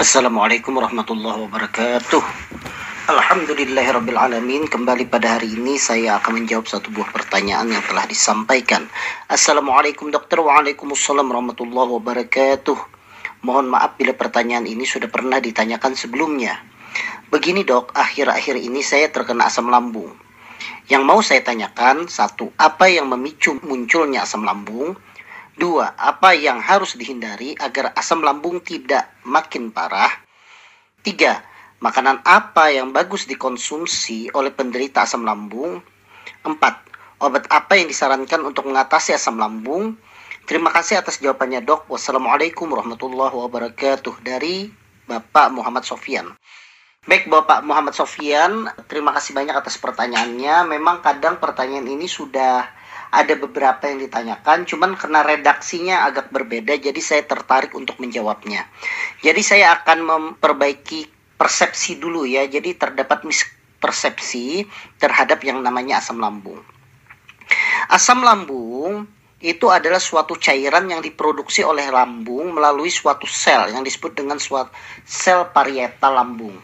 Assalamualaikum warahmatullahi wabarakatuh. Alhamdulillahirrabbilalamin Kembali pada hari ini saya akan menjawab satu buah pertanyaan yang telah disampaikan. Assalamualaikum dokter. Waalaikumsalam warahmatullahi wabarakatuh. Mohon maaf bila pertanyaan ini sudah pernah ditanyakan sebelumnya. Begini dok, akhir-akhir ini saya terkena asam lambung. Yang mau saya tanyakan Satu, apa yang memicu munculnya asam lambung Dua, apa yang harus dihindari agar asam lambung tidak makin parah? Tiga, makanan apa yang bagus dikonsumsi oleh penderita asam lambung? Empat, obat apa yang disarankan untuk mengatasi asam lambung? Terima kasih atas jawabannya dok. Wassalamualaikum warahmatullahi wabarakatuh dari Bapak Muhammad Sofian. Baik Bapak Muhammad Sofian, terima kasih banyak atas pertanyaannya. Memang kadang pertanyaan ini sudah ada beberapa yang ditanyakan, cuman karena redaksinya agak berbeda, jadi saya tertarik untuk menjawabnya. Jadi saya akan memperbaiki persepsi dulu ya, jadi terdapat mispersepsi terhadap yang namanya asam lambung. Asam lambung itu adalah suatu cairan yang diproduksi oleh lambung melalui suatu sel yang disebut dengan suatu sel parietal lambung.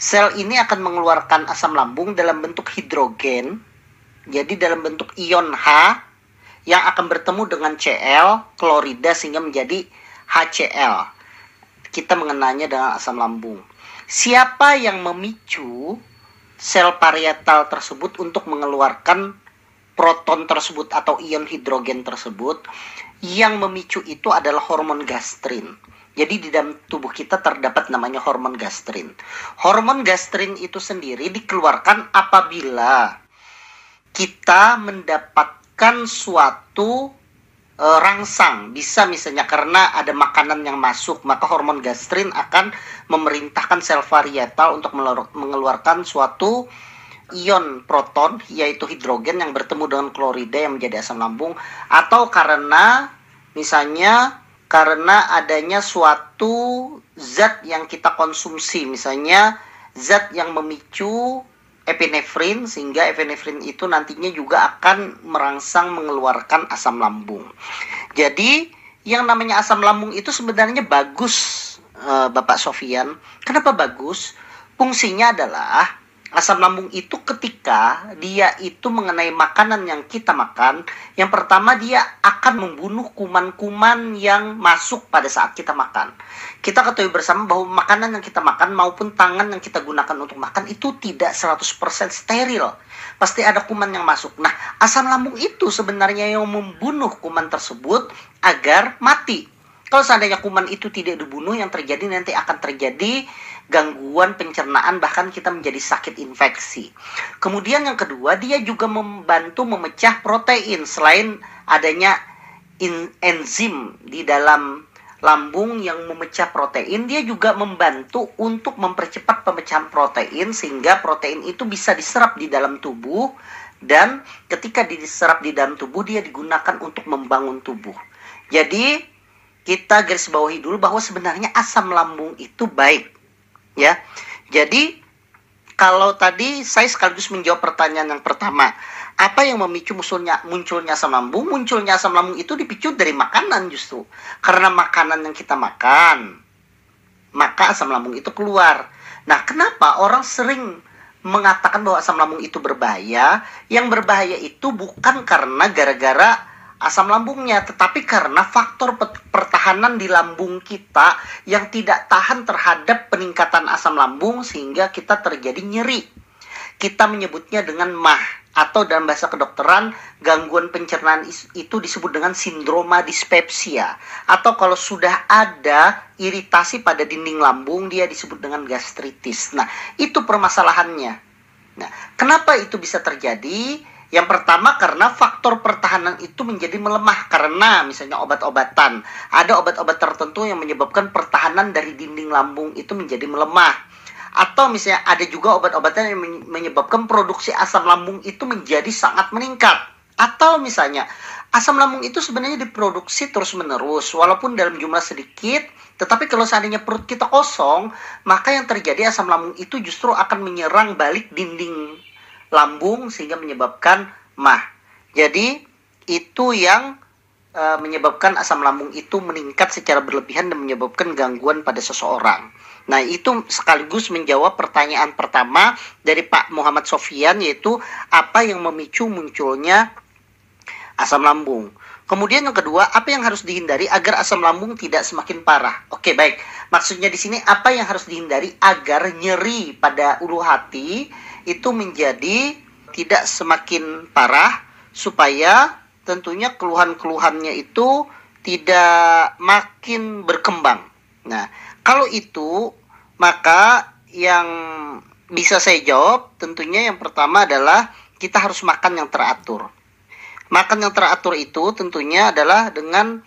Sel ini akan mengeluarkan asam lambung dalam bentuk hidrogen jadi dalam bentuk ion H yang akan bertemu dengan Cl, klorida sehingga menjadi HCl. Kita mengenanya dengan asam lambung. Siapa yang memicu sel parietal tersebut untuk mengeluarkan proton tersebut atau ion hidrogen tersebut? Yang memicu itu adalah hormon gastrin. Jadi di dalam tubuh kita terdapat namanya hormon gastrin. Hormon gastrin itu sendiri dikeluarkan apabila kita mendapatkan suatu e, rangsang. Bisa misalnya karena ada makanan yang masuk maka hormon gastrin akan memerintahkan sel varietal untuk mengeluarkan suatu ion proton yaitu hidrogen yang bertemu dengan klorida yang menjadi asam lambung. Atau karena misalnya karena adanya suatu zat yang kita konsumsi. Misalnya zat yang memicu epinefrin sehingga epinefrin itu nantinya juga akan merangsang mengeluarkan asam lambung. Jadi yang namanya asam lambung itu sebenarnya bagus uh, Bapak Sofian. Kenapa bagus? Fungsinya adalah asam lambung itu ketika dia itu mengenai makanan yang kita makan, yang pertama dia akan membunuh kuman-kuman yang masuk pada saat kita makan. Kita ketahui bersama bahwa makanan yang kita makan maupun tangan yang kita gunakan untuk makan itu tidak 100% steril. Pasti ada kuman yang masuk. Nah, asam lambung itu sebenarnya yang membunuh kuman tersebut agar mati. Kalau seandainya kuman itu tidak dibunuh, yang terjadi nanti akan terjadi gangguan pencernaan bahkan kita menjadi sakit infeksi. Kemudian yang kedua dia juga membantu memecah protein selain adanya in, enzim di dalam lambung yang memecah protein dia juga membantu untuk mempercepat pemecahan protein sehingga protein itu bisa diserap di dalam tubuh dan ketika diserap di dalam tubuh dia digunakan untuk membangun tubuh. Jadi kita garis bawahi dulu bahwa sebenarnya asam lambung itu baik ya. Jadi kalau tadi saya sekaligus menjawab pertanyaan yang pertama, apa yang memicu munculnya munculnya asam lambung? Munculnya asam lambung itu dipicu dari makanan justru. Karena makanan yang kita makan, maka asam lambung itu keluar. Nah, kenapa orang sering mengatakan bahwa asam lambung itu berbahaya? Yang berbahaya itu bukan karena gara-gara asam lambungnya, tetapi karena faktor pertahanan di lambung kita yang tidak tahan terhadap peningkatan asam lambung sehingga kita terjadi nyeri. Kita menyebutnya dengan mah atau dalam bahasa kedokteran gangguan pencernaan itu disebut dengan sindroma dispepsia atau kalau sudah ada iritasi pada dinding lambung dia disebut dengan gastritis. Nah, itu permasalahannya. Nah, kenapa itu bisa terjadi? Yang pertama karena faktor pertahanan itu menjadi melemah karena misalnya obat-obatan. Ada obat-obat tertentu yang menyebabkan pertahanan dari dinding lambung itu menjadi melemah. Atau misalnya ada juga obat-obatan yang menyebabkan produksi asam lambung itu menjadi sangat meningkat. Atau misalnya asam lambung itu sebenarnya diproduksi terus-menerus walaupun dalam jumlah sedikit tetapi kalau seandainya perut kita kosong, maka yang terjadi asam lambung itu justru akan menyerang balik dinding lambung sehingga menyebabkan mah. Jadi itu yang e, menyebabkan asam lambung itu meningkat secara berlebihan dan menyebabkan gangguan pada seseorang. Nah, itu sekaligus menjawab pertanyaan pertama dari Pak Muhammad Sofian yaitu apa yang memicu munculnya asam lambung. Kemudian yang kedua, apa yang harus dihindari agar asam lambung tidak semakin parah? Oke, baik. Maksudnya di sini apa yang harus dihindari agar nyeri pada ulu hati itu menjadi tidak semakin parah supaya tentunya keluhan-keluhannya itu tidak makin berkembang. Nah, kalau itu maka yang bisa saya jawab tentunya yang pertama adalah kita harus makan yang teratur. Makan yang teratur itu tentunya adalah dengan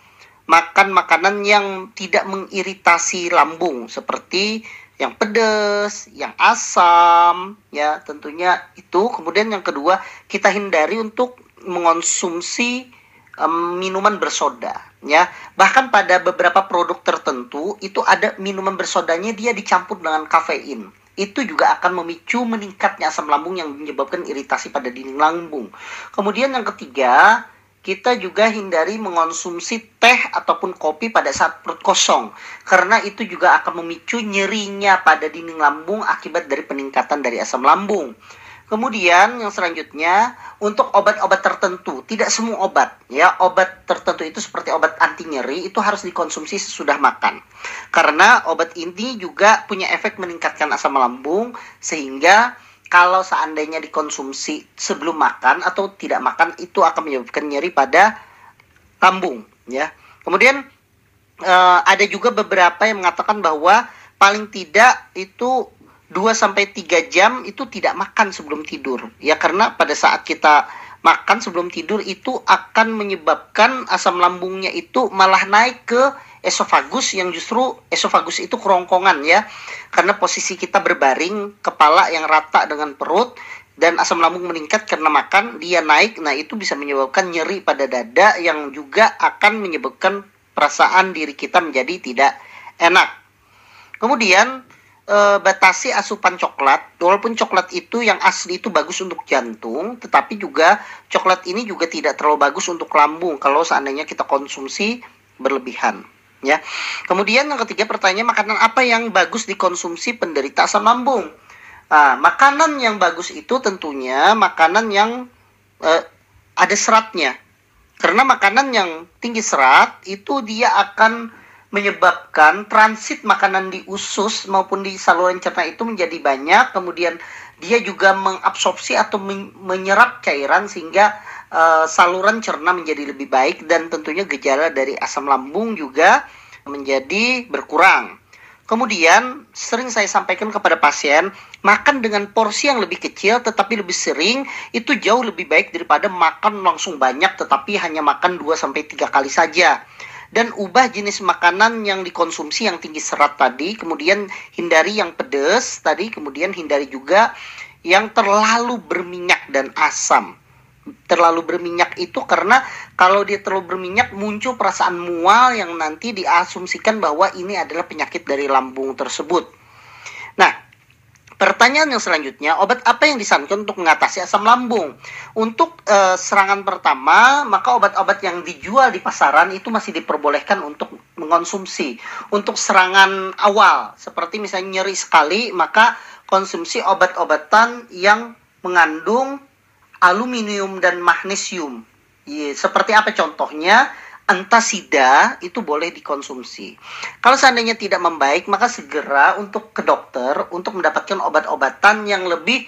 makan makanan yang tidak mengiritasi lambung seperti yang pedas, yang asam, ya tentunya itu. Kemudian yang kedua, kita hindari untuk mengonsumsi um, minuman bersoda, ya. Bahkan pada beberapa produk tertentu itu ada minuman bersodanya dia dicampur dengan kafein itu juga akan memicu meningkatnya asam lambung yang menyebabkan iritasi pada dinding lambung. Kemudian yang ketiga, kita juga hindari mengonsumsi teh ataupun kopi pada saat perut kosong karena itu juga akan memicu nyerinya pada dinding lambung akibat dari peningkatan dari asam lambung. Kemudian yang selanjutnya untuk obat-obat tertentu, tidak semua obat ya, obat tertentu itu seperti obat anti nyeri itu harus dikonsumsi sesudah makan. Karena obat ini juga punya efek meningkatkan asam lambung sehingga kalau seandainya dikonsumsi sebelum makan atau tidak makan itu akan menyebabkan nyeri pada lambung ya. Kemudian uh, ada juga beberapa yang mengatakan bahwa paling tidak itu 2 sampai 3 jam itu tidak makan sebelum tidur. Ya karena pada saat kita makan sebelum tidur itu akan menyebabkan asam lambungnya itu malah naik ke esofagus yang justru esofagus itu kerongkongan ya. Karena posisi kita berbaring, kepala yang rata dengan perut dan asam lambung meningkat karena makan, dia naik. Nah, itu bisa menyebabkan nyeri pada dada yang juga akan menyebabkan perasaan diri kita menjadi tidak enak. Kemudian e, batasi asupan coklat. Walaupun coklat itu yang asli itu bagus untuk jantung, tetapi juga coklat ini juga tidak terlalu bagus untuk lambung kalau seandainya kita konsumsi berlebihan. Ya. Kemudian yang ketiga pertanyaan makanan apa yang bagus dikonsumsi penderita asam lambung? Nah, makanan yang bagus itu tentunya makanan yang e, ada seratnya. Karena makanan yang tinggi serat itu dia akan menyebabkan transit makanan di usus maupun di saluran cerna itu menjadi banyak kemudian dia juga mengabsorpsi atau menyerap cairan sehingga uh, saluran cerna menjadi lebih baik dan tentunya gejala dari asam lambung juga menjadi berkurang. Kemudian sering saya sampaikan kepada pasien, makan dengan porsi yang lebih kecil tetapi lebih sering itu jauh lebih baik daripada makan langsung banyak tetapi hanya makan 2 sampai 3 kali saja dan ubah jenis makanan yang dikonsumsi yang tinggi serat tadi, kemudian hindari yang pedas tadi, kemudian hindari juga yang terlalu berminyak dan asam. Terlalu berminyak itu karena kalau dia terlalu berminyak muncul perasaan mual yang nanti diasumsikan bahwa ini adalah penyakit dari lambung tersebut. Nah, Pertanyaan yang selanjutnya, obat apa yang disarankan untuk mengatasi asam lambung? Untuk e, serangan pertama, maka obat-obat yang dijual di pasaran itu masih diperbolehkan untuk mengonsumsi. Untuk serangan awal, seperti misalnya nyeri sekali, maka konsumsi obat-obatan yang mengandung aluminium dan magnesium. Iya, seperti apa contohnya? antasida itu boleh dikonsumsi. Kalau seandainya tidak membaik, maka segera untuk ke dokter untuk mendapatkan obat-obatan yang lebih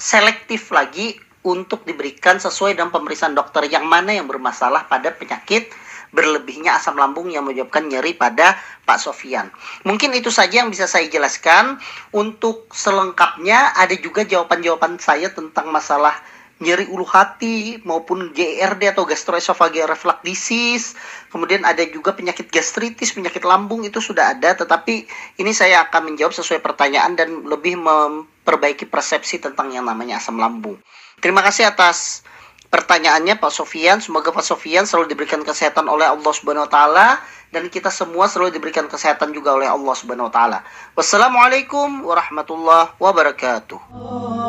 selektif lagi untuk diberikan sesuai dengan pemeriksaan dokter yang mana yang bermasalah pada penyakit berlebihnya asam lambung yang menyebabkan nyeri pada Pak Sofian. Mungkin itu saja yang bisa saya jelaskan. Untuk selengkapnya ada juga jawaban-jawaban saya tentang masalah nyeri ulu hati maupun GERD atau gastroesophageal reflux disease. Kemudian ada juga penyakit gastritis, penyakit lambung itu sudah ada, tetapi ini saya akan menjawab sesuai pertanyaan dan lebih memperbaiki persepsi tentang yang namanya asam lambung. Terima kasih atas pertanyaannya Pak Sofian. Semoga Pak Sofian selalu diberikan kesehatan oleh Allah Subhanahu wa taala dan kita semua selalu diberikan kesehatan juga oleh Allah Subhanahu wa taala. Wassalamualaikum warahmatullahi wabarakatuh.